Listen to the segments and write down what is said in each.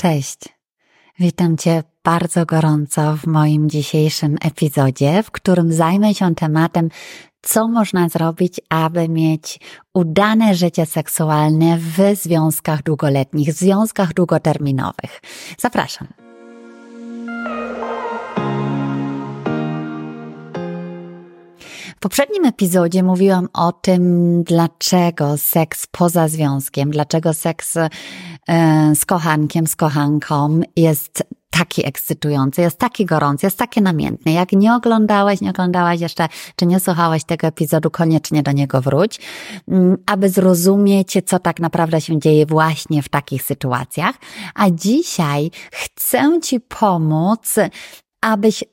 Cześć. Witam Cię bardzo gorąco w moim dzisiejszym epizodzie, w którym zajmę się tematem, co można zrobić, aby mieć udane życie seksualne w związkach długoletnich, w związkach długoterminowych. Zapraszam. W poprzednim epizodzie mówiłam o tym, dlaczego seks poza związkiem, dlaczego seks e, z kochankiem, z kochanką jest taki ekscytujący, jest taki gorący, jest taki namiętny. Jak nie oglądałeś, nie oglądałaś jeszcze, czy nie słuchałeś tego epizodu, koniecznie do niego wróć, mm, aby zrozumieć, co tak naprawdę się dzieje właśnie w takich sytuacjach. A dzisiaj chcę Ci pomóc, abyś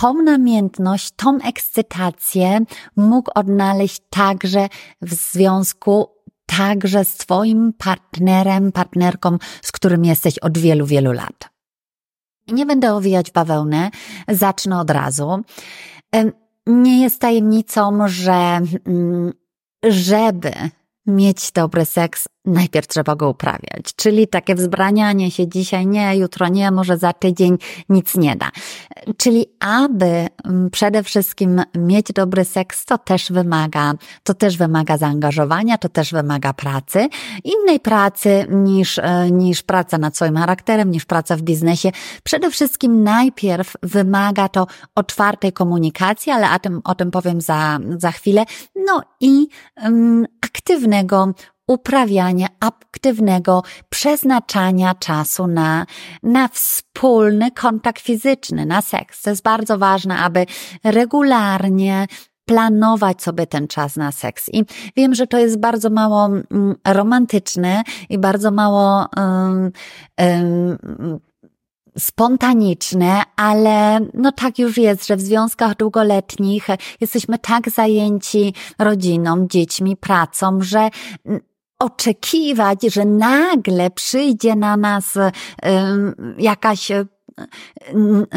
tą namiętność, tą ekscytację mógł odnaleźć także w związku także z Twoim partnerem, partnerką, z którym jesteś od wielu, wielu lat. Nie będę owijać bawełnę, zacznę od razu. Nie jest tajemnicą, że mm, żeby mieć dobry seks, najpierw trzeba go uprawiać. Czyli takie wzbranianie się dzisiaj nie, jutro nie, może za tydzień nic nie da. Czyli aby mm, przede wszystkim mieć dobry seks, to też wymaga, to też wymaga zaangażowania, to też wymaga pracy. Innej pracy niż, e, niż praca nad swoim charakterem, niż praca w biznesie. Przede wszystkim najpierw wymaga to otwartej komunikacji, ale o tym, o tym powiem za, za chwilę. No i um, aktywnego uprawiania aktywnego przeznaczania czasu na, na wspólny kontakt fizyczny, na seks. To jest bardzo ważne, aby regularnie planować sobie ten czas na seks. I wiem, że to jest bardzo mało mm, romantyczne i bardzo mało um, um, spontaniczne, ale no tak już jest, że w związkach długoletnich jesteśmy tak zajęci rodziną, dziećmi, pracą, że oczekiwać, że nagle przyjdzie na nas jakaś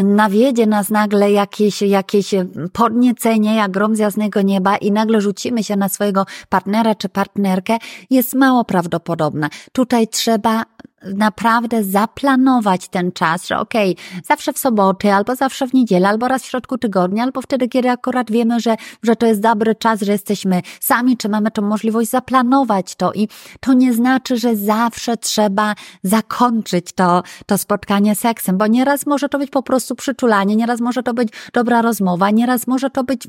nawiedzie nas nagle jakieś, jakieś podniecenie, jak grom z jasnego nieba i nagle rzucimy się na swojego partnera czy partnerkę, jest mało prawdopodobna. Tutaj trzeba naprawdę zaplanować ten czas, że okej, okay, zawsze w soboty, albo zawsze w niedzielę, albo raz w środku tygodnia, albo wtedy, kiedy akurat wiemy, że, że to jest dobry czas, że jesteśmy sami, czy mamy tą możliwość zaplanować to. I to nie znaczy, że zawsze trzeba zakończyć to, to spotkanie seksem, bo nieraz może to być po prostu przyczulanie, nieraz może to być dobra rozmowa, nieraz może to być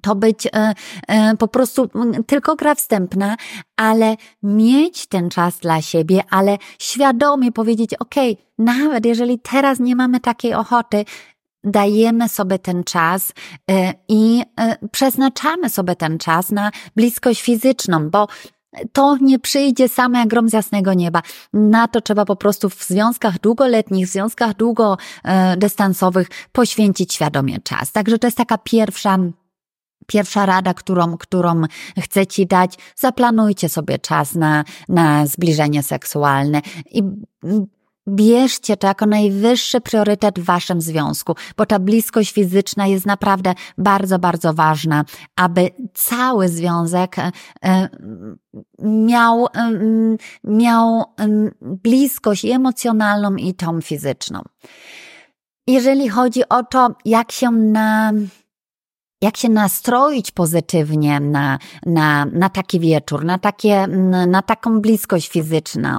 to być e, e, po prostu tylko gra wstępna, ale mieć ten czas dla siebie, ale świadomie powiedzieć, ok, nawet jeżeli teraz nie mamy takiej ochoty, dajemy sobie ten czas e, i przeznaczamy sobie ten czas na bliskość fizyczną, bo to nie przyjdzie same jak grom z jasnego nieba. Na to trzeba po prostu w związkach długoletnich, w związkach długodystansowych poświęcić świadomie czas. Także to jest taka pierwsza Pierwsza rada, którą, którą chcę Ci dać, zaplanujcie sobie czas na, na zbliżenie seksualne i bierzcie to jako najwyższy priorytet w Waszym związku, bo ta bliskość fizyczna jest naprawdę bardzo, bardzo ważna, aby cały związek e, miał, miał bliskość i emocjonalną i tą fizyczną. Jeżeli chodzi o to, jak się na jak się nastroić pozytywnie na, na, na taki wieczór, na, takie, na taką bliskość fizyczną.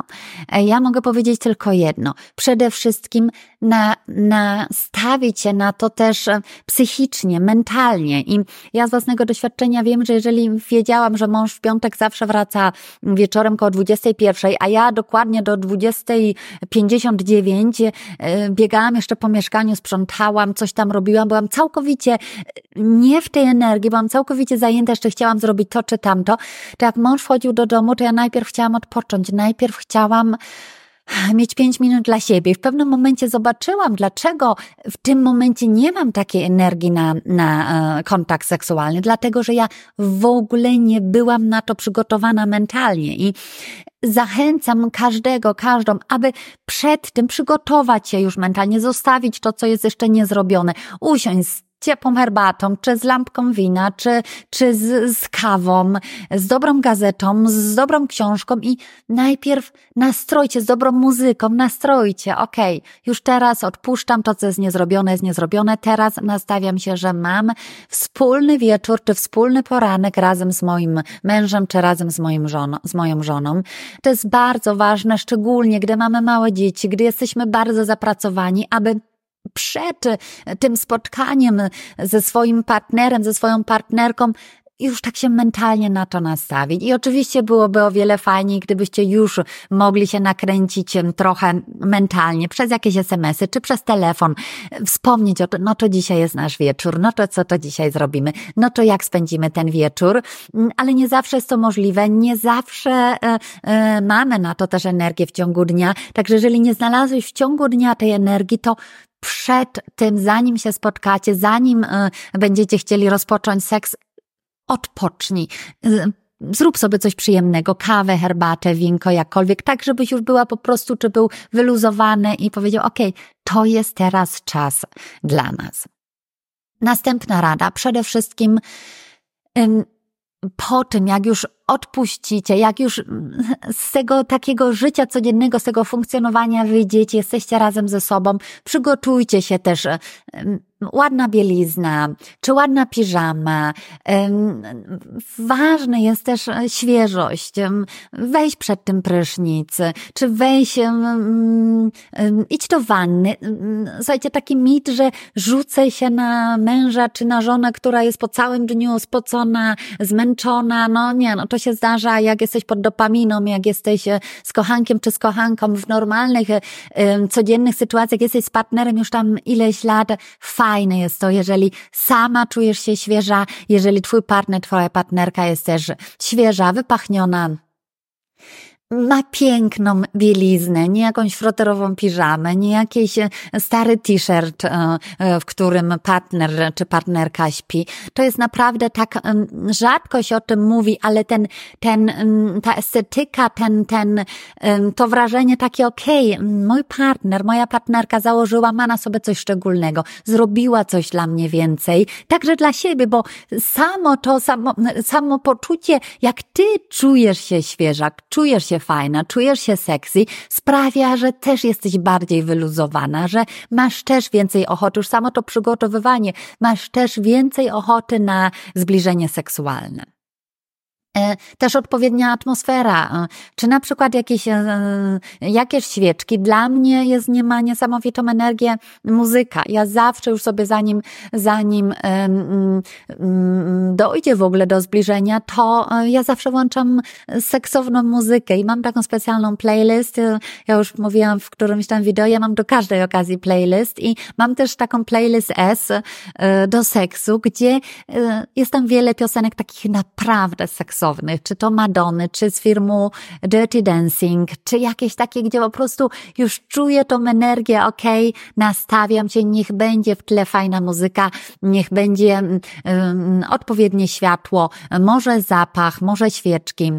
E, ja mogę powiedzieć tylko jedno. Przede wszystkim na, nastawić się na to też e, psychicznie, mentalnie. I ja z własnego doświadczenia wiem, że jeżeli wiedziałam, że mąż w piątek zawsze wraca wieczorem koło 21, a ja dokładnie do 20.59 e, biegałam jeszcze po mieszkaniu, sprzątałam, coś tam robiłam, byłam całkowicie nie nie w tej energii, byłam całkowicie zajęta, jeszcze chciałam zrobić to czy tamto, to jak mąż wchodził do domu, to ja najpierw chciałam odpocząć, najpierw chciałam mieć pięć minut dla siebie. W pewnym momencie zobaczyłam, dlaczego w tym momencie nie mam takiej energii na, na e, kontakt seksualny, dlatego że ja w ogóle nie byłam na to przygotowana mentalnie. I zachęcam każdego, każdą, aby przed tym przygotować się już mentalnie, zostawić to, co jest jeszcze niezrobione, usiąść ciepłą herbatą, czy z lampką wina, czy, czy z, z kawą, z dobrą gazetą, z dobrą książką i najpierw nastrojcie, z dobrą muzyką, nastrojcie, okej, okay, już teraz odpuszczam to, co jest niezrobione, jest niezrobione, teraz nastawiam się, że mam wspólny wieczór, czy wspólny poranek razem z moim mężem, czy razem z, moim żoną, z moją żoną. To jest bardzo ważne, szczególnie gdy mamy małe dzieci, gdy jesteśmy bardzo zapracowani, aby przed tym spotkaniem ze swoim partnerem, ze swoją partnerką, już tak się mentalnie na to nastawić. I oczywiście byłoby o wiele fajniej, gdybyście już mogli się nakręcić trochę mentalnie przez jakieś SMS-y czy przez telefon, wspomnieć o to, no to dzisiaj jest nasz wieczór, no to co to dzisiaj zrobimy, no to jak spędzimy ten wieczór, mm, ale nie zawsze jest to możliwe, nie zawsze e, e, mamy na to też energię w ciągu dnia, także jeżeli nie znalazłeś w ciągu dnia tej energii, to przed tym, zanim się spotkacie, zanim e, będziecie chcieli rozpocząć seks, odpocznij. Zrób sobie coś przyjemnego, kawę, herbatę, winko, jakkolwiek, tak żebyś już była po prostu, czy był wyluzowany i powiedział, ok, to jest teraz czas dla nas. Następna rada, przede wszystkim po tym, jak już odpuścicie, jak już z tego takiego życia codziennego, z tego funkcjonowania wyjdziecie, jesteście razem ze sobą, przygotujcie się też ładna bielizna, czy ładna piżama. Ważna jest też świeżość. Wejść przed tym prysznic, czy wejść, idź do wanny. Słuchajcie, taki mit, że rzucę się na męża czy na żonę, która jest po całym dniu spocona, zmęczona. No nie, no to się zdarza, jak jesteś pod dopaminą, jak jesteś e, z kochankiem czy z kochanką w normalnych, codziennych sytuacjach, jesteś z partnerem już tam ileś lat, fajne jest to, jeżeli sama czujesz się świeża, jeżeli twój partner, twoja partnerka jest też świeża, wypachniona, ma piękną bieliznę, nie jakąś froterową piżamę, nie jakiś e, stary t-shirt, e, e, w którym partner czy partnerka śpi. To jest naprawdę tak, rzadko się o tym mówi, ale ten, ten, ta estetyka, ten, ten, to wrażenie takie, okej, okay, mój partner, moja partnerka założyła, ma na sobie coś szczególnego, zrobiła coś dla mnie więcej, także dla siebie, bo samo to, samo, samo poczucie, jak ty czujesz się świeża, czujesz się fajna, czujesz się sexy, sprawia, że też jesteś bardziej wyluzowana, że masz też więcej ochoty, już samo to przygotowywanie, masz też więcej ochoty na zbliżenie seksualne. E, też odpowiednia atmosfera, e, czy na przykład jakieś, e, jakieś świeczki. Dla mnie jest nie ma niesamowitą energię muzyka. Ja zawsze już sobie zanim, zanim dojdzie w ogóle do zbliżenia, to ja zawsze włączam seksowną muzykę i mam taką specjalną playlist. Ja już mówiłam w którymś tam wideo, ja mam do każdej okazji playlist i mam też taką playlist S do seksu, gdzie jest tam wiele piosenek takich naprawdę seksowych czy to Madony, czy z firmu Dirty Dancing, czy jakieś takie, gdzie po prostu już czuję tą energię, okej, okay, nastawiam się, niech będzie w tle fajna muzyka, niech będzie um, odpowiednie światło, może zapach, może świeczki.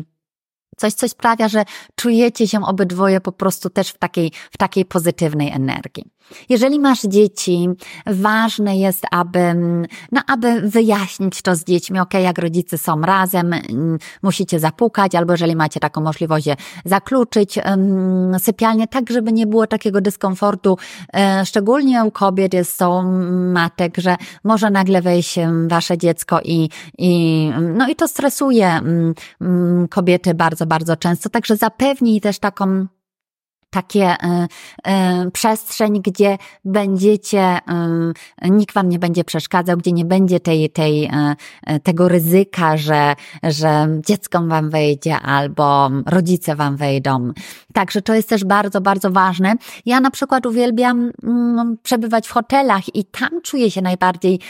Coś, co sprawia, że czujecie się obydwoje po prostu też w takiej, w takiej pozytywnej energii. Jeżeli masz dzieci, ważne jest, aby, no, aby wyjaśnić to z dziećmi, ok, jak rodzice są razem, musicie zapukać, albo jeżeli macie taką możliwość, zakluczyć um, sypialnię, tak, żeby nie było takiego dyskomfortu, e, szczególnie u kobiet jest to matek, że może nagle wejść wasze dziecko i, i, no i to stresuje um, kobiety bardzo, bardzo często, także zapewnij też taką takie y, y, przestrzeń, gdzie będziecie, y, nikt wam nie będzie przeszkadzał, gdzie nie będzie tej, tej, tego ryzyka, że, że dziecko wam wejdzie albo rodzice wam wejdą. Także to jest też bardzo, bardzo ważne. Ja na przykład uwielbiam mm, przebywać w hotelach i tam czuję się najbardziej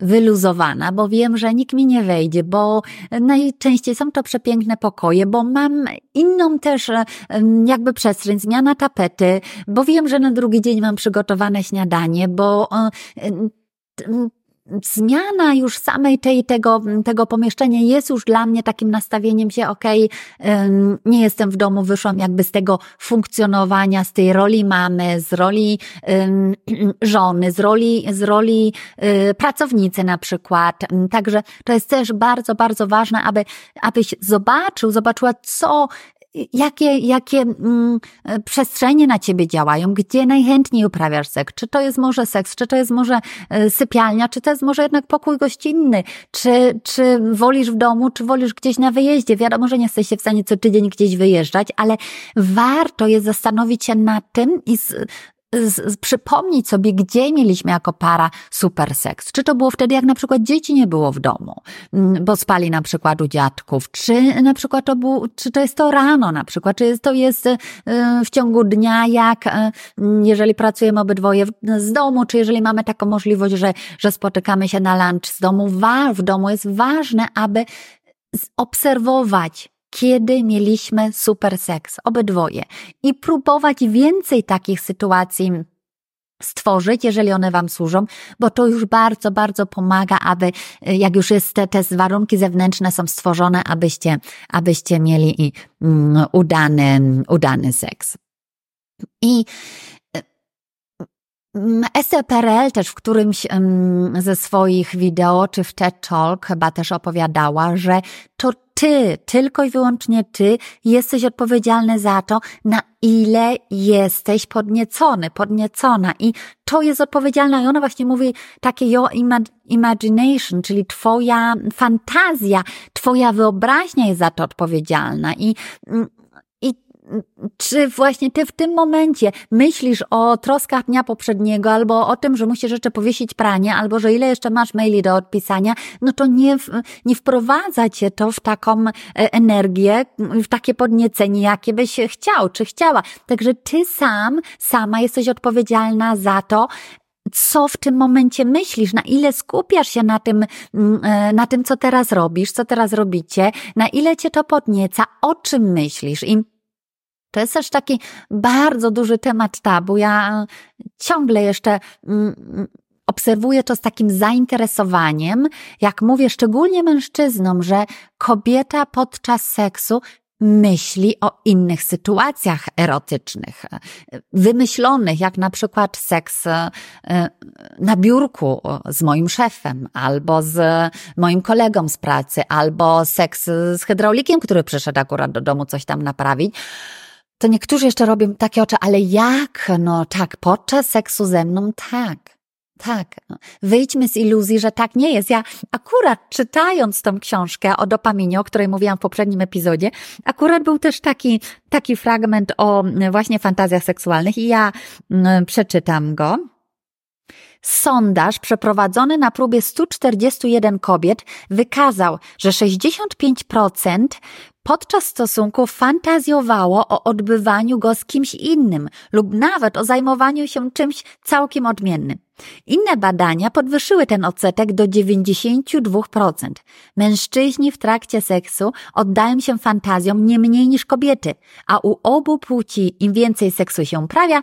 wyluzowana, bo wiem, że nikt mi nie wejdzie, bo najczęściej są to przepiękne pokoje, bo mam inną też jakby przestrzeń, zmiana na tapety, bo wiem, że na drugi dzień mam przygotowane śniadanie, bo zmiana już samej tej, tego, tego pomieszczenia jest już dla mnie takim nastawieniem się, okej, okay, nie jestem w domu, wyszłam jakby z tego funkcjonowania, z tej roli mamy, z roli żony, z roli, z roli y, pracownicy na przykład. Także to jest też bardzo, bardzo ważne, aby, abyś zobaczył, zobaczyła, co jakie, jakie mm, przestrzenie na ciebie działają, gdzie najchętniej uprawiasz seks, czy to jest może seks, czy to jest może e, sypialnia, czy to jest może jednak pokój gościnny, czy, czy wolisz w domu, czy wolisz gdzieś na wyjeździe. Wiadomo, że nie jesteście w stanie co tydzień gdzieś wyjeżdżać, ale warto jest zastanowić się nad tym i z, z, przypomnieć sobie, gdzie mieliśmy jako para super seks. Czy to było wtedy, jak na przykład dzieci nie było w domu, mm, bo spali na przykład u dziadków, czy na przykład to był, czy to jest to rano na przykład, czy to jest y, w ciągu dnia, jak y, jeżeli pracujemy obydwoje z domu, czy jeżeli mamy taką możliwość, że, że spotykamy się na lunch z domu. W domu jest ważne, aby obserwować kiedy mieliśmy super seks, obydwoje, i próbować więcej takich sytuacji stworzyć, jeżeli one Wam służą, bo to już bardzo, bardzo pomaga, aby, jak już jest te, te warunki zewnętrzne są stworzone, abyście, abyście mieli i, um, udany, udany seks. I SPRL też w którymś ze swoich wideo, czy w TED Talk chyba też opowiadała, że to ty, tylko i wyłącznie ty jesteś odpowiedzialny za to, na ile jesteś podniecony, podniecona. I to jest odpowiedzialne i ona właśnie mówi takie your imagination, czyli twoja fantazja, twoja wyobraźnia jest za to odpowiedzialna. I mm, czy właśnie ty w tym momencie myślisz o troskach dnia poprzedniego, albo o tym, że musisz jeszcze powiesić pranie, albo że ile jeszcze masz maili do odpisania, no to nie, nie wprowadza cię to w taką e, energię, w takie podniecenie, jakie byś chciał, czy chciała. Także ty sam, sama jesteś odpowiedzialna za to, co w tym momencie myślisz, na ile skupiasz się na tym, mm, e, na tym, co teraz robisz, co teraz robicie, na ile cię to podnieca, o czym myślisz. I to jest też taki bardzo duży temat tabu. Ja ciągle jeszcze mm, obserwuję to z takim zainteresowaniem, jak mówię szczególnie mężczyznom, że kobieta podczas seksu myśli o innych sytuacjach erotycznych, wymyślonych, jak na przykład seks e, na biurku z moim szefem, albo z moim kolegą z pracy, albo seks z hydraulikiem, który przyszedł akurat do domu coś tam naprawić to niektórzy jeszcze robią takie oczy, ale jak? No tak, podczas seksu ze mną tak. Tak, wyjdźmy z iluzji, że tak nie jest. Ja akurat czytając tą książkę o dopaminie, o której mówiłam w poprzednim epizodzie, akurat był też taki, taki fragment o właśnie fantazjach seksualnych i ja mm, przeczytam go. Sondaż przeprowadzony na próbie 141 kobiet wykazał, że 65% podczas stosunku fantazjowało o odbywaniu go z kimś innym lub nawet o zajmowaniu się czymś całkiem odmiennym. Inne badania podwyższyły ten odsetek do 92%. Mężczyźni w trakcie seksu oddają się fantazjom nie mniej niż kobiety, a u obu płci im więcej seksu się uprawia,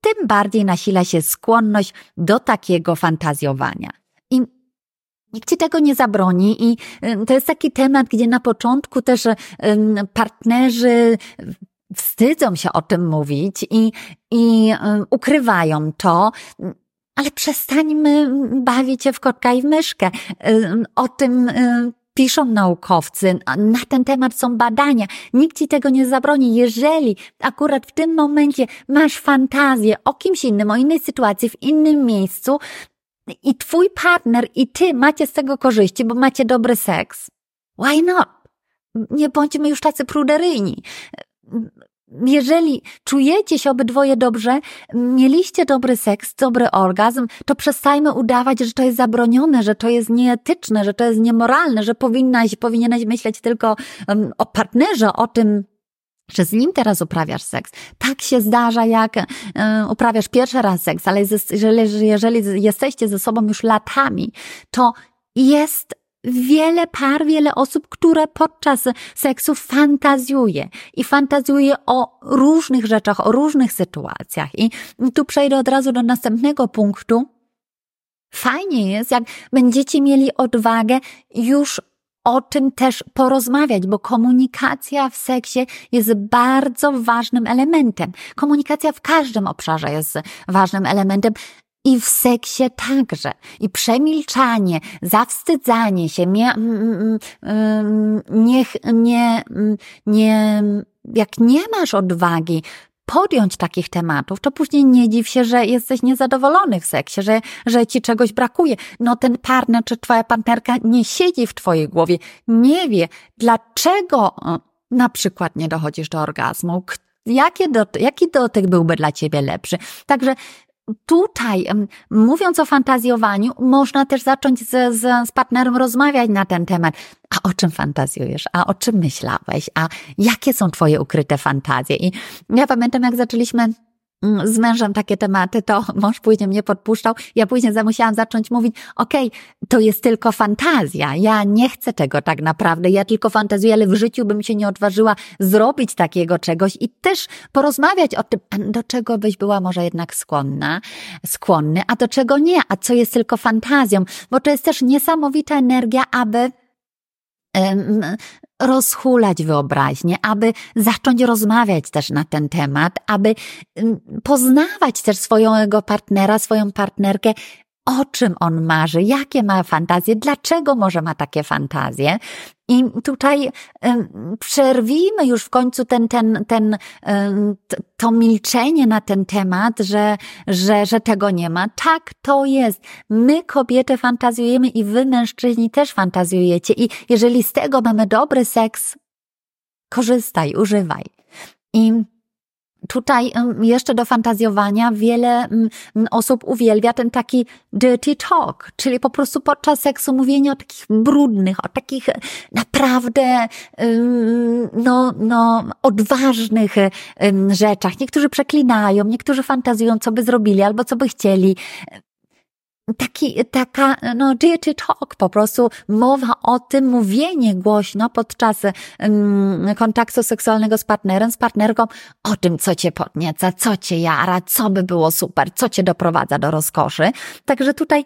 tym bardziej nasila się skłonność do takiego fantazjowania. Nikt ci tego nie zabroni i to jest taki temat, gdzie na początku też partnerzy wstydzą się o tym mówić i, i ukrywają to, ale przestańmy bawić się w kotka i w myszkę. O tym piszą naukowcy, na ten temat są badania. Nikt ci tego nie zabroni. Jeżeli akurat w tym momencie masz fantazję o kimś innym, o innej sytuacji, w innym miejscu, i twój partner i ty macie z tego korzyści, bo macie dobry seks. Why not? Nie bądźmy już tacy pruderyjni. Jeżeli czujecie się obydwoje dobrze, mieliście dobry seks, dobry orgazm, to przestajmy udawać, że to jest zabronione, że to jest nieetyczne, że to jest niemoralne, że powinnaś, powinieneś myśleć tylko um, o partnerze, o tym, że z nim teraz uprawiasz seks. Tak się zdarza, jak y, uprawiasz pierwszy raz seks, ale jeżeli, jeżeli jesteście ze sobą już latami, to jest wiele par, wiele osób, które podczas seksu fantazjuje i fantazjuje o różnych rzeczach, o różnych sytuacjach. I tu przejdę od razu do następnego punktu, Fajnie jest, jak będziecie mieli odwagę już o tym też porozmawiać, bo komunikacja w seksie jest bardzo ważnym elementem. Komunikacja w każdym obszarze jest ważnym elementem. I w seksie także. I przemilczanie, zawstydzanie się, nie, nie, nie, nie, jak nie masz odwagi podjąć takich tematów, to później nie dziw się, że jesteś niezadowolony w seksie, że, że ci czegoś brakuje. No ten partner czy twoja partnerka nie siedzi w twojej głowie, nie wie, dlaczego na przykład nie dochodzisz do orgazmu, Jakie do, jaki dotyk byłby dla ciebie lepszy? Także tutaj, mówiąc o fantazjowaniu, można też zacząć z, z, z partnerem rozmawiać na ten temat. A o czym fantazjujesz? A o czym myślałeś? A jakie są twoje ukryte fantazje? I ja pamiętam, jak zaczęliśmy z mężem takie tematy, to mąż później mnie podpuszczał. Ja później musiałam zacząć mówić, okej, okay, to jest tylko fantazja. Ja nie chcę tego tak naprawdę. Ja tylko fantazuję, ale w życiu bym się nie odważyła zrobić takiego czegoś i też porozmawiać o tym, do czego byś była może jednak skłonna, skłonny, a do czego nie, a co jest tylko fantazją. Bo to jest też niesamowita energia, aby rozhulać wyobraźnię, aby zacząć rozmawiać też na ten temat, aby mm, poznawać też swojego partnera, swoją partnerkę, o czym on marzy, jakie ma fantazje, dlaczego może ma takie fantazje. I tutaj przerwijmy już w końcu ten, ten, ten, to milczenie na ten temat, że, że, że tego nie ma. Tak, to jest. My kobiety fantazjujemy i wy mężczyźni też fantazjujecie. I jeżeli z tego mamy dobry seks, korzystaj, używaj. I Tutaj jeszcze do fantazjowania wiele osób uwielbia ten taki dirty talk, czyli po prostu podczas seksu mówienie o takich brudnych, o takich naprawdę no, no, odważnych rzeczach. Niektórzy przeklinają, niektórzy fantazjują, co by zrobili albo co by chcieli taki, taka, no, dirty talk, po prostu mowa o tym, mówienie głośno podczas kontaktu seksualnego z partnerem, z partnerką, o tym, co cię podnieca, co cię jara, co by było super, co cię doprowadza do rozkoszy. Także tutaj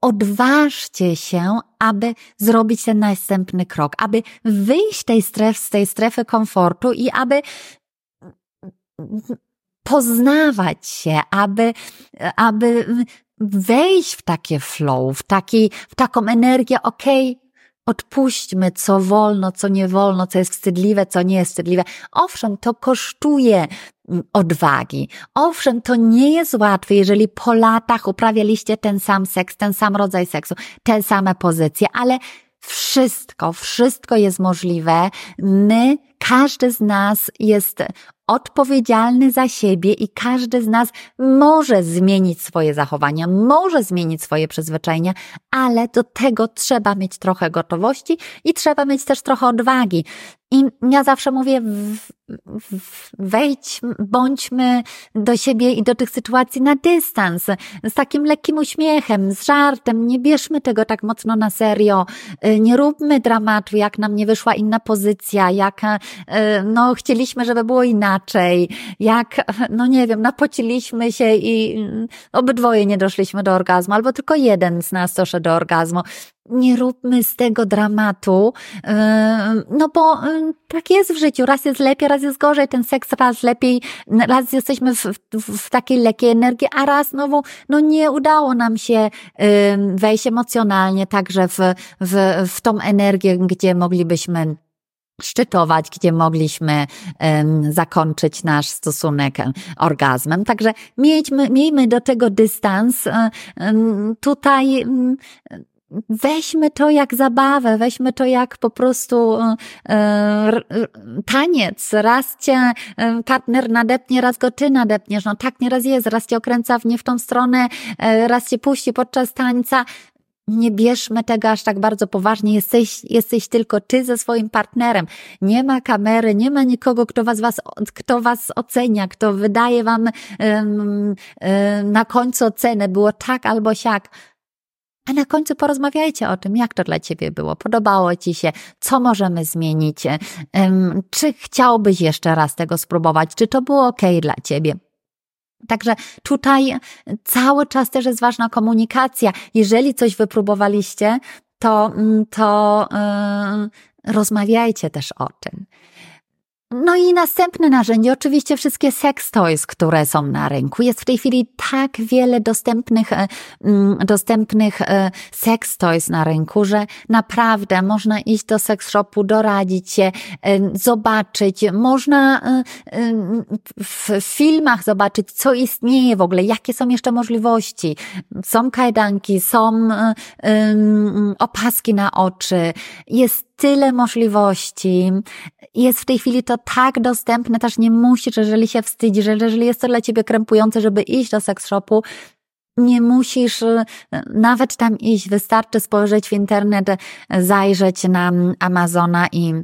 odważcie się, aby zrobić ten następny krok, aby wyjść tej stref, z tej strefy komfortu i aby poznawać się, aby, aby wejść w takie flow, w, taki, w taką energię, okej, okay, odpuśćmy, co wolno, co nie wolno, co jest wstydliwe, co nie jest wstydliwe. Owszem, to kosztuje mm, odwagi. Owszem, to nie jest łatwe, jeżeli po latach uprawialiście ten sam seks, ten sam rodzaj seksu, te same pozycje, ale wszystko, wszystko jest możliwe. My, każdy z nas jest odpowiedzialny za siebie i każdy z nas może zmienić swoje zachowania, może zmienić swoje przyzwyczajenia, ale do tego trzeba mieć trochę gotowości i trzeba mieć też trochę odwagi. I ja zawsze mówię, wejdź, bądźmy do siebie i do tych sytuacji na dystans, z takim lekkim uśmiechem, z żartem, nie bierzmy tego tak mocno na serio, y, nie róbmy dramatu, jak nam nie wyszła inna pozycja, jak y, no chcieliśmy, żeby było inaczej, jak, no nie wiem, napociliśmy się i y, obydwoje nie doszliśmy do orgazmu, albo tylko jeden z nas doszedł do orgazmu nie róbmy z tego dramatu, yy, no bo yy, tak jest w życiu. Raz jest lepiej, raz jest gorzej. Ten seks raz lepiej, raz jesteśmy w, w, takiej lekkiej energii, a raz znowu, no nie udało nam się yy, wejść emocjonalnie także w, w, w tą energię, gdzie moglibyśmy szczytować, gdzie mogliśmy um, zakończyć nasz stosunek orgazmem. Także miejmy, miejmy do tego dystans. Um, tutaj um, weźmy to jak zabawę, weźmy to jak po prostu e, taniec. Raz cię e, partner nadepnie, raz go ty nadepniesz. No tak nieraz jest, raz cię okręca w nie w tą stronę, e, raz cię puści podczas tańca. Nie bierzmy tego aż tak bardzo poważnie. Jesteś, jesteś tylko ty ze swoim partnerem. Nie ma kamery, nie ma nikogo, kto was, was, kto was ocenia, kto wydaje wam um, um, na końcu ocenę. Było tak albo siak a na końcu porozmawiajcie o tym, jak to dla Ciebie było, podobało Ci się, co możemy zmienić, czy chciałbyś jeszcze raz tego spróbować, czy to było ok dla Ciebie. Także tutaj cały czas też jest ważna komunikacja. Jeżeli coś wypróbowaliście, to, mm, to yy, rozmawiajcie też o tym. No i następne narzędzie, oczywiście wszystkie sex toys, które są na rynku. Jest w tej chwili tak wiele dostępnych, e, mm, dostępnych e, sex toys na rynku, że naprawdę można iść do sex shopu, doradzić się, e, zobaczyć. Można w filmach zobaczyć, co istnieje w ogóle, jakie są jeszcze możliwości. Są kajdanki, są opaski na oczy. Jest tyle możliwości. Jest w tej chwili to tak dostępne, też nie musisz, jeżeli się wstydzisz, jeżeli jest to dla ciebie krępujące, żeby iść do seks shopu, nie musisz e, nawet tam iść, wystarczy spojrzeć w internet, zajrzeć na Amazona i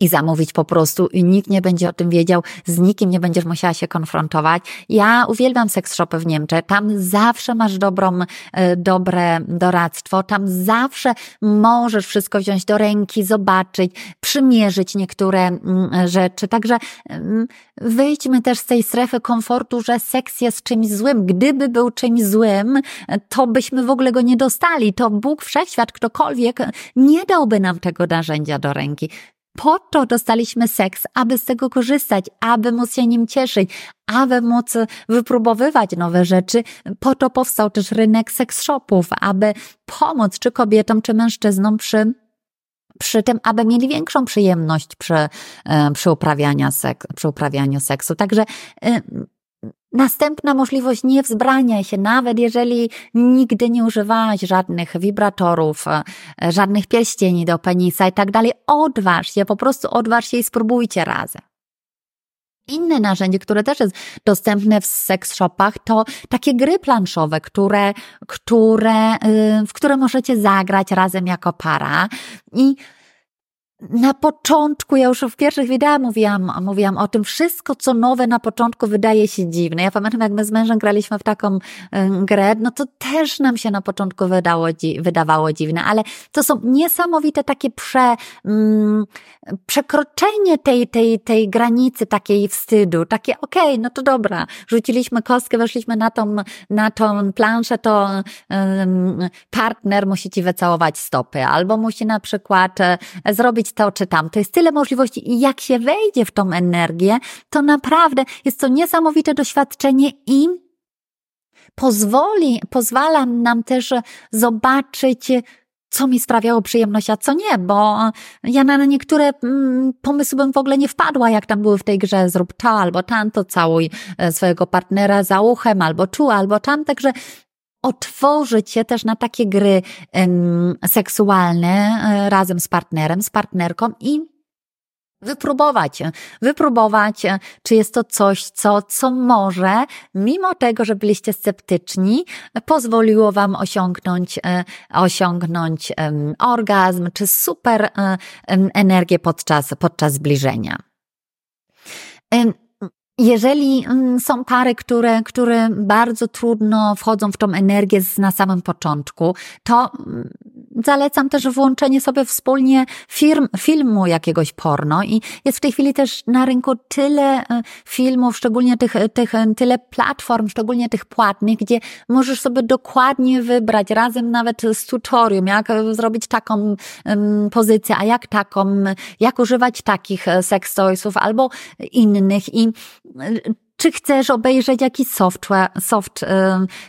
i zamówić po prostu i nikt nie będzie o tym wiedział, z nikim nie będziesz musiała się konfrontować. Ja uwielbiam seks shopy w Niemczech, tam zawsze masz dobrą, e, dobre doradztwo, tam zawsze możesz wszystko wziąć do ręki, zobaczyć, przymierzyć niektóre mm, rzeczy. Także mm, wyjdźmy też z tej strefy komfortu, że seks jest czymś złym. Gdyby był czymś złym, to byśmy w ogóle go nie dostali. To Bóg, Wszechświat, ktokolwiek nie dałby nam tego narzędzia do ręki. Po to dostaliśmy seks, aby z tego korzystać, aby móc się nim cieszyć, aby móc wypróbowywać nowe rzeczy. Po to powstał też rynek seks shopów, aby pomóc czy kobietom, czy mężczyznom przy przy tym, aby mieli większą przyjemność przy, e, przy, uprawianiu, seks, przy uprawianiu seksu. Także e, Następna możliwość, nie wzbraniaj się, nawet jeżeli nigdy nie używałaś żadnych wibratorów, e, żadnych pierścieni do penisa i tak dalej. Odważ się, po prostu odważ się i spróbujcie razem. Inne narzędzie, które też jest dostępne w seks shopach, to takie gry planszowe, które, które, y, w które możecie zagrać razem jako para. I na początku, ja już w pierwszych wideo mówiłam, mówiłam o tym, wszystko co nowe na początku wydaje się dziwne. Ja pamiętam, jak my z mężem graliśmy w taką grę, no to też nam się na początku wydało, wydawało dziwne, ale to są niesamowite takie prze, mm, przekroczenie tej, tej, tej granicy takiej wstydu, takie okej, okay, no to dobra, rzuciliśmy kostkę, weszliśmy na tą, na tą planszę, to um, partner musi ci wycałować stopy, albo musi na przykład e, zrobić zrobić to czy tam. To jest tyle możliwości i jak się wejdzie w tą energię, to naprawdę jest to niesamowite doświadczenie i pozwoli, pozwala nam też zobaczyć, co mi sprawiało przyjemność, a co nie, bo ja na niektóre mm, pomysły bym w ogóle nie wpadła, jak tam były w tej grze zrób to albo tamto, całuj e, swojego partnera za uchem, albo czu, albo tam, także otworzyć się też na takie gry seksualne e, razem z partnerem, z partnerką i wypróbować, wypróbować, e, czy jest to coś, co, co może, mimo tego, że byliście sceptyczni, pozwoliło Wam osiągnąć, e, osiągnąć orgazm, czy super energię podczas, podczas zbliżenia. Jeżeli mm, są pary, które, które bardzo trudno wchodzą w tą energię na samym początku, to mm, zalecam też włączenie sobie wspólnie firm, filmu jakiegoś porno i jest w tej chwili też na rynku tyle e, filmów, szczególnie tych, tych, tyle platform, szczególnie tych płatnych, gdzie możesz sobie dokładnie wybrać razem nawet z tutorium, jak zrobić taką um, pozycję, a jak taką, jak używać takich e, sex toysów albo innych i czy chcesz obejrzeć jakiś software, soft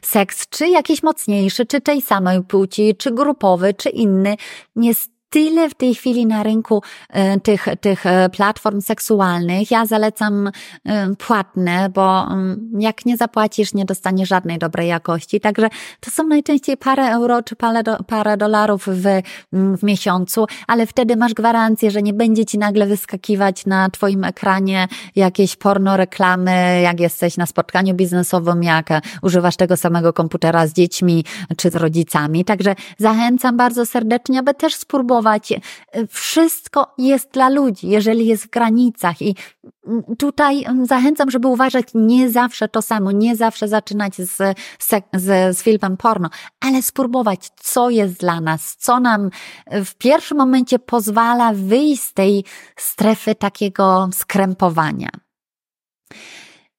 seks, czy jakiś mocniejszy, czy tej samej płci, czy grupowy, czy inny. Jest tyle w tej chwili na rynku e, tych, tych e, platform seksualnych. Ja zalecam e, płatne, bo mm, jak nie zapłacisz, nie dostaniesz żadnej dobrej jakości. Także to są najczęściej parę euro czy parę, do, parę dolarów w, mm, w miesiącu, ale wtedy masz gwarancję, że nie będzie ci nagle wyskakiwać na twoim ekranie jakieś porno reklamy, jak jesteś na spotkaniu biznesowym, jak używasz tego samego komputera z dziećmi czy z rodzicami. Także zachęcam bardzo serdecznie, aby też spróbować spróbować. Wszystko jest dla ludzi, jeżeli jest w granicach i tutaj zachęcam, żeby uważać nie zawsze to samo, nie zawsze zaczynać z, z, z filmem porno, ale spróbować, co jest dla nas, co nam w pierwszym momencie pozwala wyjść z tej strefy takiego skrępowania.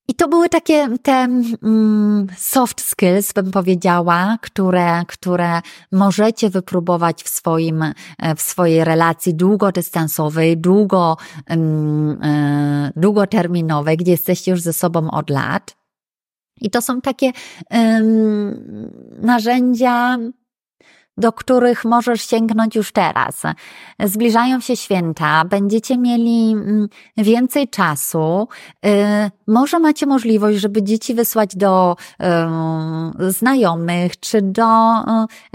I to były takie te mm, soft skills, bym powiedziała, które, które możecie wypróbować w swoim, e, w swojej relacji długodystansowej, długo, mm, e, długoterminowej, gdzie jesteście już ze sobą od lat. I to są takie um, narzędzia, do których możesz sięgnąć już teraz. Zbliżają się święta, będziecie mieli mm, więcej czasu. Y, może macie możliwość, żeby dzieci wysłać do znajomych czy do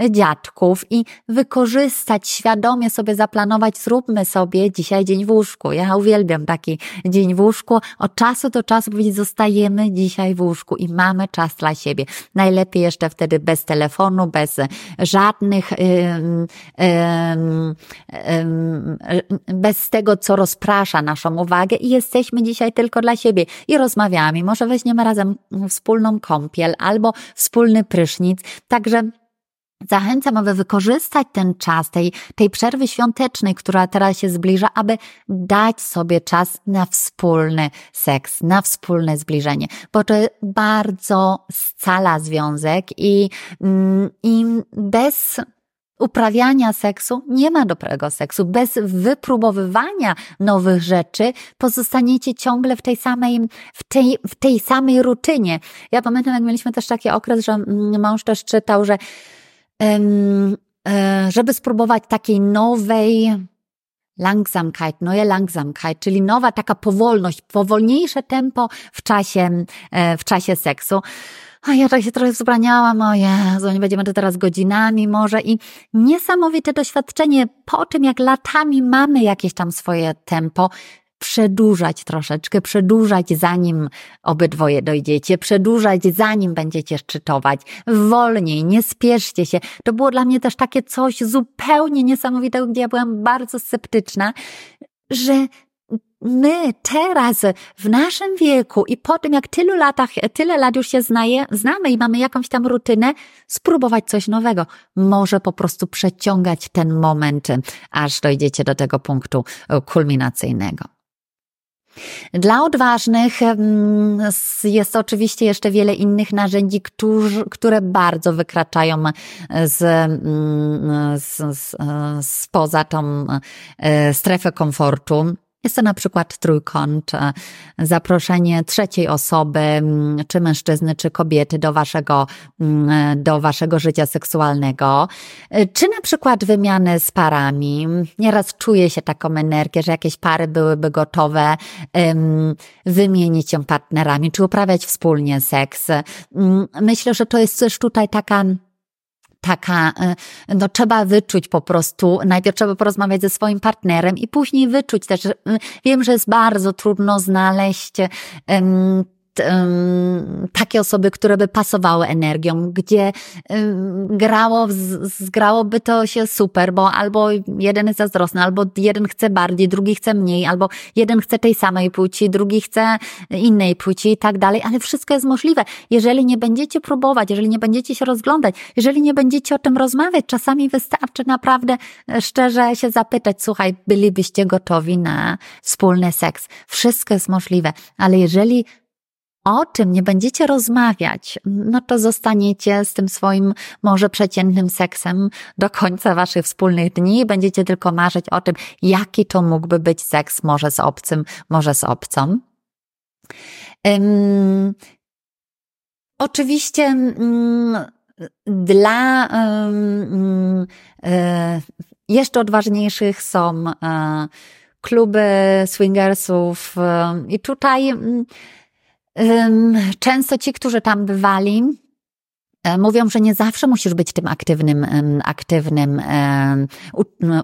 y, dziadków i wykorzystać, świadomie sobie zaplanować, zróbmy sobie dzisiaj dzień w łóżku. Ja uwielbiam taki dzień w łóżku. Od czasu do czasu powiedzieć, zostajemy dzisiaj w łóżku i mamy czas dla siebie. Najlepiej jeszcze wtedy bez telefonu, bez żadnych żadnych, bez tego, co rozprasza naszą uwagę i jesteśmy dzisiaj tylko dla siebie i rozmawiamy. Może weźmiemy razem wspólną kąpiel albo wspólny prysznic. Także Zachęcam, aby wykorzystać ten czas tej, tej przerwy świątecznej, która teraz się zbliża, aby dać sobie czas na wspólny seks, na wspólne zbliżenie, bo to bardzo scala związek i, mm, i bez uprawiania seksu nie ma dobrego seksu. Bez wypróbowywania nowych rzeczy pozostaniecie ciągle w tej samej, w tej, w tej samej rutynie. Ja pamiętam, jak mieliśmy też taki okres, że mąż też czytał, że E, żeby spróbować takiej nowej Langsamkeit, neue Langsamkeit, czyli nowa taka powolność, powolniejsze tempo w czasie, e, w czasie seksu. A ja tak się trochę wzbraniałam, o Jezu, nie będziemy to teraz godzinami może i niesamowite doświadczenie po tym, jak latami mamy jakieś tam swoje tempo, przedłużać troszeczkę, przedłużać zanim obydwoje dojdziecie, przedłużać zanim będziecie szczytować, wolniej, nie spieszcie się. To było dla mnie też takie coś zupełnie niesamowitego, gdzie ja byłam bardzo sceptyczna, że my teraz w naszym wieku i po tym, jak tylu latach, tyle lat już się znaje, znamy i mamy jakąś tam rutynę, spróbować coś nowego. Może po prostu przeciągać ten moment, aż dojdziecie do tego punktu kulminacyjnego. Dla odważnych jest oczywiście jeszcze wiele innych narzędzi, które bardzo wykraczają z, z, z, spoza tą e, strefę komfortu. Jest to na przykład trójkąt, e, zaproszenie trzeciej osoby, czy mężczyzny, czy kobiety do waszego, do waszego życia seksualnego, e, czy na przykład wymiany z parami. Nieraz czuje się taką energię, że jakieś pary byłyby gotowe wymienić się partnerami, czy uprawiać wspólnie seks. Myślę, że to jest też tutaj taka taka, y, no trzeba wyczuć po prostu, najpierw trzeba porozmawiać ze swoim partnerem i później wyczuć też, y, wiem, że jest bardzo trudno znaleźć takie osoby, które by pasowały energią, gdzie grało, zgrałoby to się super, bo albo jeden jest zazdrosny, albo jeden chce bardziej, drugi chce mniej, albo jeden chce tej samej płci, drugi chce innej płci i tak dalej, ale wszystko jest możliwe. Jeżeli nie będziecie próbować, jeżeli nie będziecie się rozglądać, jeżeli nie będziecie o tym rozmawiać, czasami wystarczy naprawdę e, szczerze się zapytać, słuchaj, bylibyście gotowi na wspólny seks. Wszystko jest możliwe, ale jeżeli o czym nie będziecie rozmawiać, no to zostaniecie z tym swoim może przeciętnym seksem do końca waszych wspólnych dni i będziecie tylko marzyć o tym, jaki to mógłby być seks, może z obcym, może z obcą. Um, oczywiście um, dla um, jeszcze odważniejszych są e, kluby swingersów i tutaj Często ci, którzy tam bywali, mówią, że nie zawsze musisz być tym aktywnym, aktywnym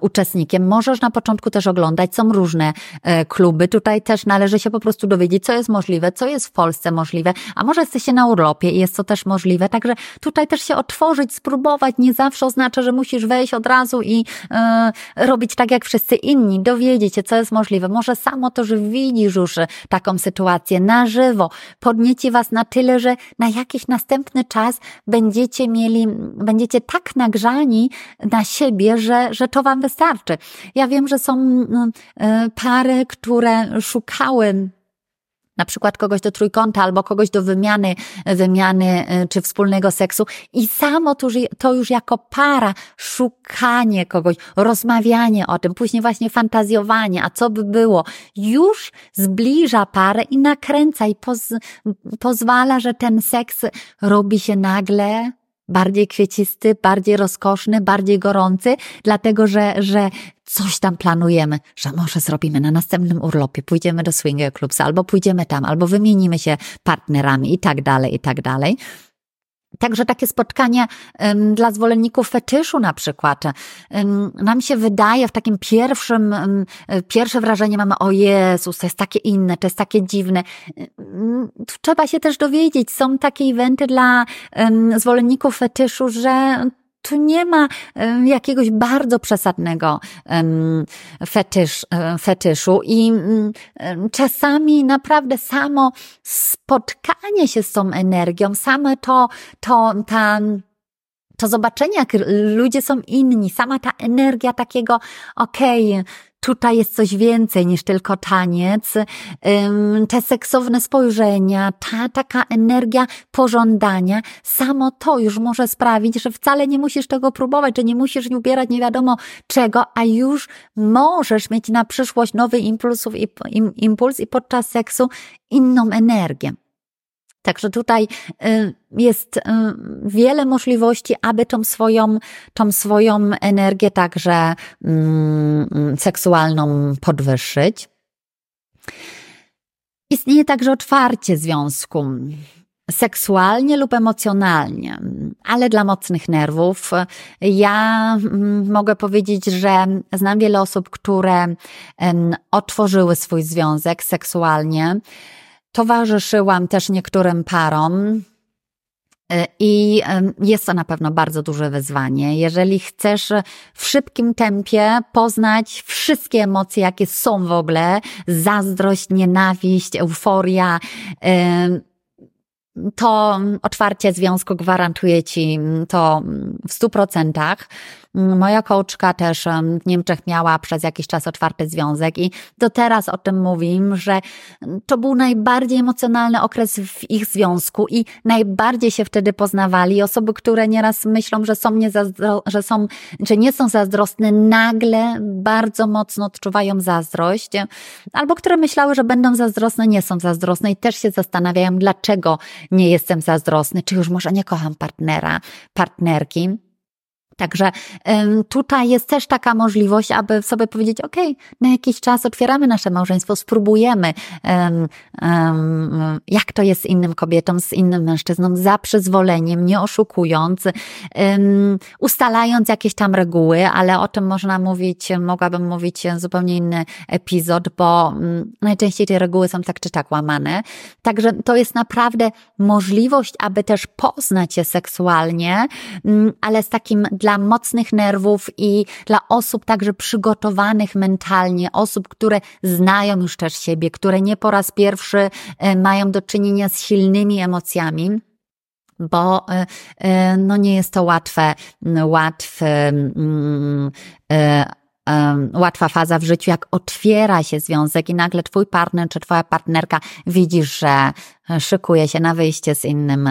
uczestnikiem. Możesz na początku też oglądać, są różne e, kluby. Tutaj też należy się po prostu dowiedzieć, co jest możliwe, co jest w Polsce możliwe, a może jesteście na urlopie i jest to też możliwe. Także tutaj też się otworzyć, spróbować. Nie zawsze oznacza, że musisz wejść od razu i e, robić tak jak wszyscy inni, dowiedzieć się, co jest możliwe. Może samo to, że widzisz już taką sytuację na żywo, podnieci was na tyle, że na jakiś następny czas będziecie mieli, będziecie tak nagrzani na siebie, że, że to wam wystarczy. Ja wiem, że są mm, y, pary, które szukały na przykład kogoś do trójkąta albo kogoś do wymiany, wymiany y, czy wspólnego seksu. I samo to to już jako para szukanie kogoś, rozmawianie o tym, później właśnie fantazjowanie, a co by było, już zbliża parę i nakręca i poz, pozwala, że ten seks robi się nagle bardziej kwiecisty, bardziej rozkoszny, bardziej gorący, dlatego że, że coś tam planujemy, że może zrobimy na następnym urlopie, pójdziemy do swinger clubs, albo pójdziemy tam, albo wymienimy się partnerami i tak dalej, i tak dalej. Także takie spotkanie dla zwolenników fetyszu na przykład. Nam się wydaje w takim pierwszym, pierwsze wrażenie mamy, o Jezus, to jest takie inne, to jest takie dziwne. Trzeba się też dowiedzieć, są takie eventy dla zwolenników fetyszu, że tu nie ma jakiegoś bardzo przesadnego fetysz, fetyszu i mm, czasami naprawdę samo spotkanie się z tą energią, same to, to, ta, to zobaczenie, jak ludzie są inni, sama ta energia takiego, okej, okay, tutaj jest coś więcej niż tylko taniec, te seksowne spojrzenia, ta taka energia pożądania, samo to już może sprawić, że wcale nie musisz tego próbować, że nie musisz ubierać nie wiadomo czego, a już możesz mieć na przyszłość nowy impulsów i, impuls i podczas seksu inną energię. Także tutaj y, jest y, wiele możliwości, aby tą swoją, tą swoją energię także mm, seksualną podwyższyć. Istnieje także otwarcie związku seksualnie lub emocjonalnie, ale dla mocnych nerwów. Ja mm, mogę powiedzieć, że znam wiele osób, które otworzyły swój związek seksualnie Towarzyszyłam też niektórym parom. Y, I jest to na pewno bardzo duże wyzwanie. Jeżeli chcesz w szybkim tempie poznać wszystkie emocje, jakie są w ogóle, zazdrość, nienawiść, euforia, to otwarcie związku gwarantuje ci to w stu procentach. Moja kołczka też w Niemczech miała przez jakiś czas otwarty związek i do teraz o tym mówim, że to był najbardziej emocjonalny okres w ich związku i najbardziej się wtedy poznawali. Osoby, które nieraz myślą, że są, nie zazdro, że są, że nie są zazdrosne, nagle bardzo mocno odczuwają zazdrość, albo które myślały, że będą zazdrosne, nie są zazdrosne i też się zastanawiają, dlaczego nie jestem zazdrosny, czy już może nie kocham partnera, partnerki. Także tutaj jest też taka możliwość, aby sobie powiedzieć, ok, na jakiś czas otwieramy nasze małżeństwo, spróbujemy, jak to jest z innym kobietą, z innym mężczyzną, za przyzwoleniem, nie oszukując, ustalając jakieś tam reguły, ale o tym można mówić, mogłabym mówić zupełnie inny epizod, bo mm, najczęściej te reguły są tak czy tak łamane. Także to jest naprawdę możliwość, aby też poznać się seksualnie, mm, ale z takim dla dla mocnych nerwów i dla osób także przygotowanych mentalnie, osób, które znają już też siebie, które nie po raz pierwszy e, mają do czynienia z silnymi emocjami bo e, e, no nie jest to łatwe, łatwe łatwa faza w życiu, jak otwiera się związek i nagle twój partner czy twoja partnerka widzisz, że szykuje się na wyjście z innym,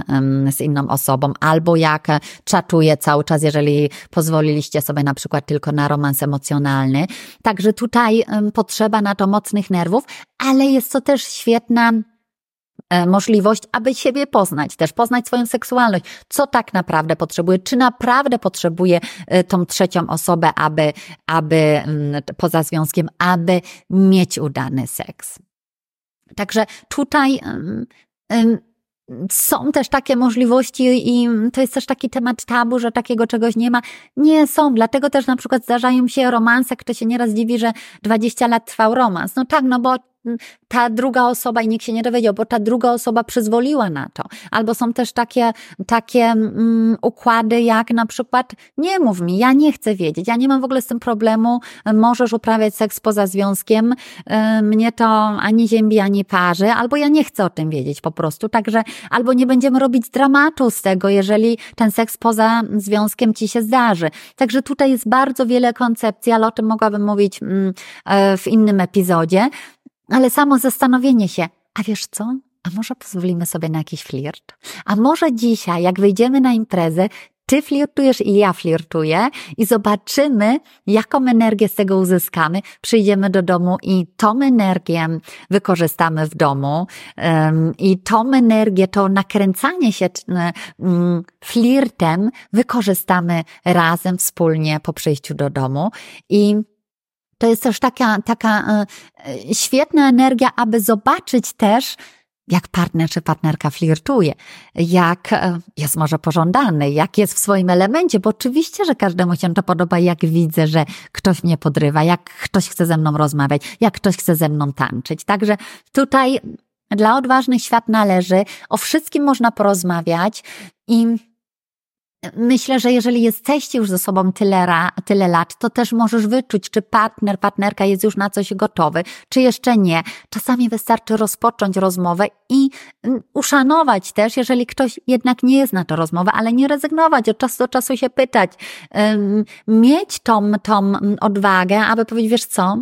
z inną osobą, albo jak czatuje cały czas, jeżeli pozwoliliście sobie na przykład tylko na romans emocjonalny. Także tutaj potrzeba na to mocnych nerwów, ale jest to też świetna E, możliwość, aby siebie poznać, też poznać swoją seksualność, co tak naprawdę potrzebuje, czy naprawdę potrzebuje e, tą trzecią osobę, aby, aby mm, poza związkiem, aby mieć udany seks. Także tutaj są też takie możliwości i to jest też taki temat tabu, że takiego czegoś nie ma. Nie są, dlatego też na przykład zdarzają się romanse, kto się nieraz dziwi, że 20 lat trwał romans. No tak, no bo ta druga osoba i nikt się nie dowiedział, bo ta druga osoba przyzwoliła na to. Albo są też takie, takie um, układy, jak na przykład nie mów mi, ja nie chcę wiedzieć, ja nie mam w ogóle z tym problemu, możesz uprawiać seks poza związkiem, y, mnie to ani ziębi, ani parzy, albo ja nie chcę o tym wiedzieć po prostu, także albo nie będziemy robić dramatu z tego, jeżeli ten seks poza związkiem ci się zdarzy. Także tutaj jest bardzo wiele koncepcji, ale o tym mogłabym mówić mm, e, w innym epizodzie ale samo zastanowienie się, a wiesz co? A może pozwolimy sobie na jakiś flirt? A może dzisiaj, jak wyjdziemy na imprezę, ty flirtujesz i ja flirtuję i zobaczymy, jaką energię z tego uzyskamy. Przyjdziemy do domu i tą energię wykorzystamy w domu i tą energię, to nakręcanie się um, flirtem wykorzystamy razem, wspólnie po przyjściu do domu i to jest też taka, taka e, świetna energia, aby zobaczyć też, jak partner czy partnerka flirtuje, jak e, jest może pożądany, jak jest w swoim elemencie, bo oczywiście, że każdemu się to podoba, jak widzę, że ktoś mnie podrywa, jak ktoś chce ze mną rozmawiać, jak ktoś chce ze mną tańczyć. Także tutaj dla odważnych świat należy, o wszystkim można porozmawiać i Myślę, że jeżeli jesteście już ze sobą tyle, ra, tyle lat, to też możesz wyczuć, czy partner, partnerka jest już na coś gotowy, czy jeszcze nie. Czasami wystarczy rozpocząć rozmowę i mm, uszanować też, jeżeli ktoś jednak nie jest na to rozmowę, ale nie rezygnować, od czasu do czasu się pytać, mieć tą, tą odwagę, aby powiedzieć, wiesz co,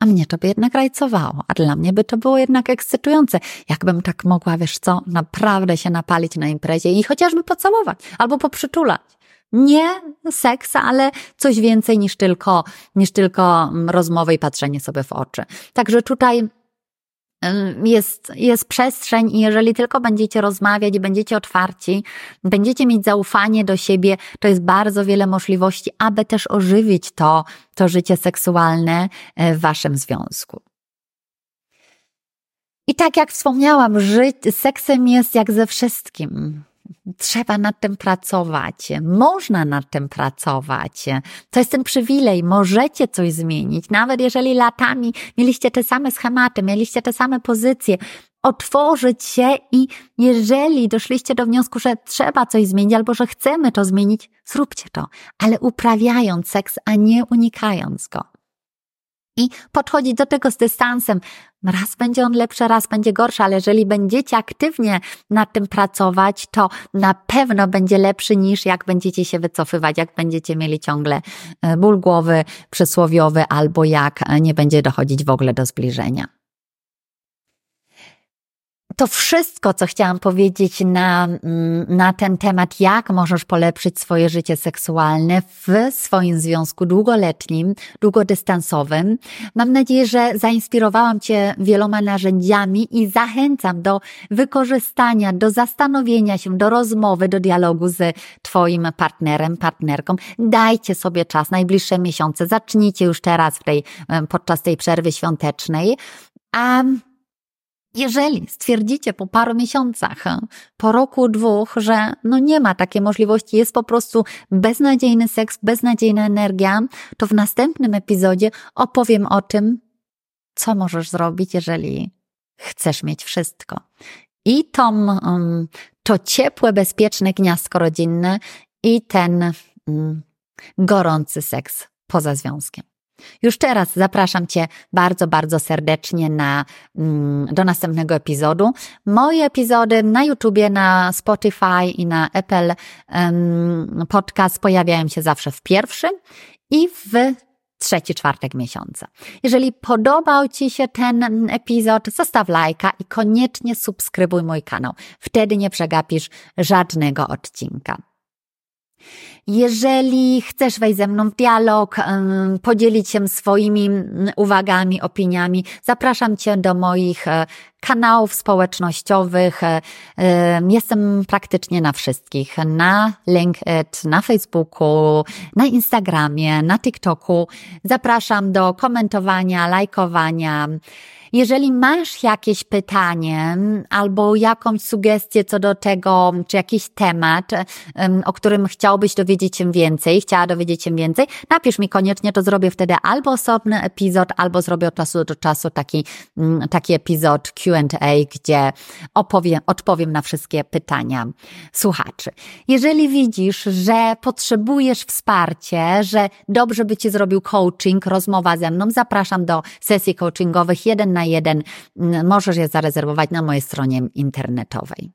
a mnie to by jednak rajcowało, a dla mnie by to było jednak ekscytujące. Jakbym tak mogła, wiesz co, naprawdę się napalić na imprezie i chociażby pocałować albo poprzytulać. Nie seks, ale coś więcej niż tylko, niż tylko mm, rozmowy i patrzenie sobie w oczy. Także tutaj jest, jest przestrzeń i jeżeli tylko będziecie rozmawiać będziecie otwarci, będziecie mieć zaufanie do siebie, to jest bardzo wiele możliwości, aby też ożywić to, to życie seksualne e, w waszym związku. I tak jak wspomniałam, żyć, seksem jest jak ze wszystkim. Trzeba nad tym pracować, można nad tym pracować. To jest ten przywilej, możecie coś zmienić, nawet jeżeli latami mieliście te same schematy, mieliście te same pozycje, otworzyć się i jeżeli doszliście do wniosku, że trzeba coś zmienić albo że chcemy to zmienić, zróbcie to, ale uprawiając seks, a nie unikając go i podchodzić do tego z dystansem. Raz będzie on lepszy, raz będzie gorszy, ale jeżeli będziecie aktywnie nad tym pracować, to na pewno będzie lepszy niż jak będziecie się wycofywać, jak będziecie mieli ciągle e, ból głowy przysłowiowy albo jak nie będzie dochodzić w ogóle do zbliżenia to wszystko, co chciałam powiedzieć na, mm, na ten temat, jak możesz polepszyć swoje życie seksualne w swoim związku długoletnim, długodystansowym. Mam nadzieję, że zainspirowałam Cię wieloma narzędziami i zachęcam do wykorzystania, do zastanowienia się, do rozmowy, do dialogu z Twoim partnerem, partnerką. Dajcie sobie czas, najbliższe miesiące. Zacznijcie już teraz w tej, podczas tej przerwy świątecznej. A jeżeli stwierdzicie po paru miesiącach, po roku, dwóch, że no nie ma takiej możliwości, jest po prostu beznadziejny seks, beznadziejna energia, to w następnym epizodzie opowiem o tym, co możesz zrobić, jeżeli chcesz mieć wszystko. I to, um, to ciepłe, bezpieczne gniazdko rodzinne i ten um, gorący seks poza związkiem. Już teraz zapraszam Cię bardzo, bardzo serdecznie na, mm, do następnego epizodu. Moje epizody na YouTubie, na Spotify i na Apple um, Podcast pojawiają się zawsze w pierwszym i w trzeci czwartek miesiąca. Jeżeli podobał Ci się ten epizod, zostaw lajka i koniecznie subskrybuj mój kanał. Wtedy nie przegapisz żadnego odcinka. Jeżeli chcesz wejść ze mną w dialog, podzielić się swoimi uwagami, opiniami, zapraszam Cię do moich e, kanałów społecznościowych. E, jestem praktycznie na wszystkich. Na LinkedIn, na Facebooku, na Instagramie, na TikToku. Zapraszam do komentowania, lajkowania. Jeżeli masz jakieś pytanie albo jakąś sugestię co do tego, czy jakiś temat, o którym chciałbyś dowiedzieć się więcej, chciała dowiedzieć się więcej, napisz mi koniecznie, to zrobię wtedy albo osobny epizod, albo zrobię od czasu do czasu taki, mm, taki epizod Q&A, gdzie opowiem, odpowiem na wszystkie pytania słuchaczy. Jeżeli widzisz, że potrzebujesz wsparcia, że dobrze by Ci zrobił coaching, rozmowa ze mną, zapraszam do sesji coachingowych jeden na na jeden możesz je zarezerwować na mojej stronie internetowej.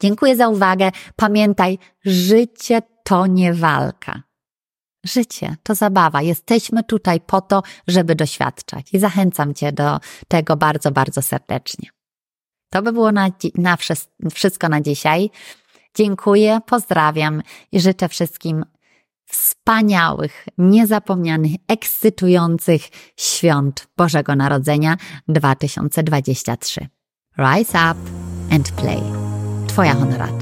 Dziękuję za uwagę. Pamiętaj, życie to nie walka. Życie to zabawa. Jesteśmy tutaj po to, żeby doświadczać. I zachęcam Cię do tego bardzo, bardzo serdecznie. To by było na, na wszystko na dzisiaj. Dziękuję, pozdrawiam i życzę wszystkim wspaniałych, niezapomnianych, ekscytujących świąt Bożego Narodzenia 2023. Rise up and play. Twoja honorat.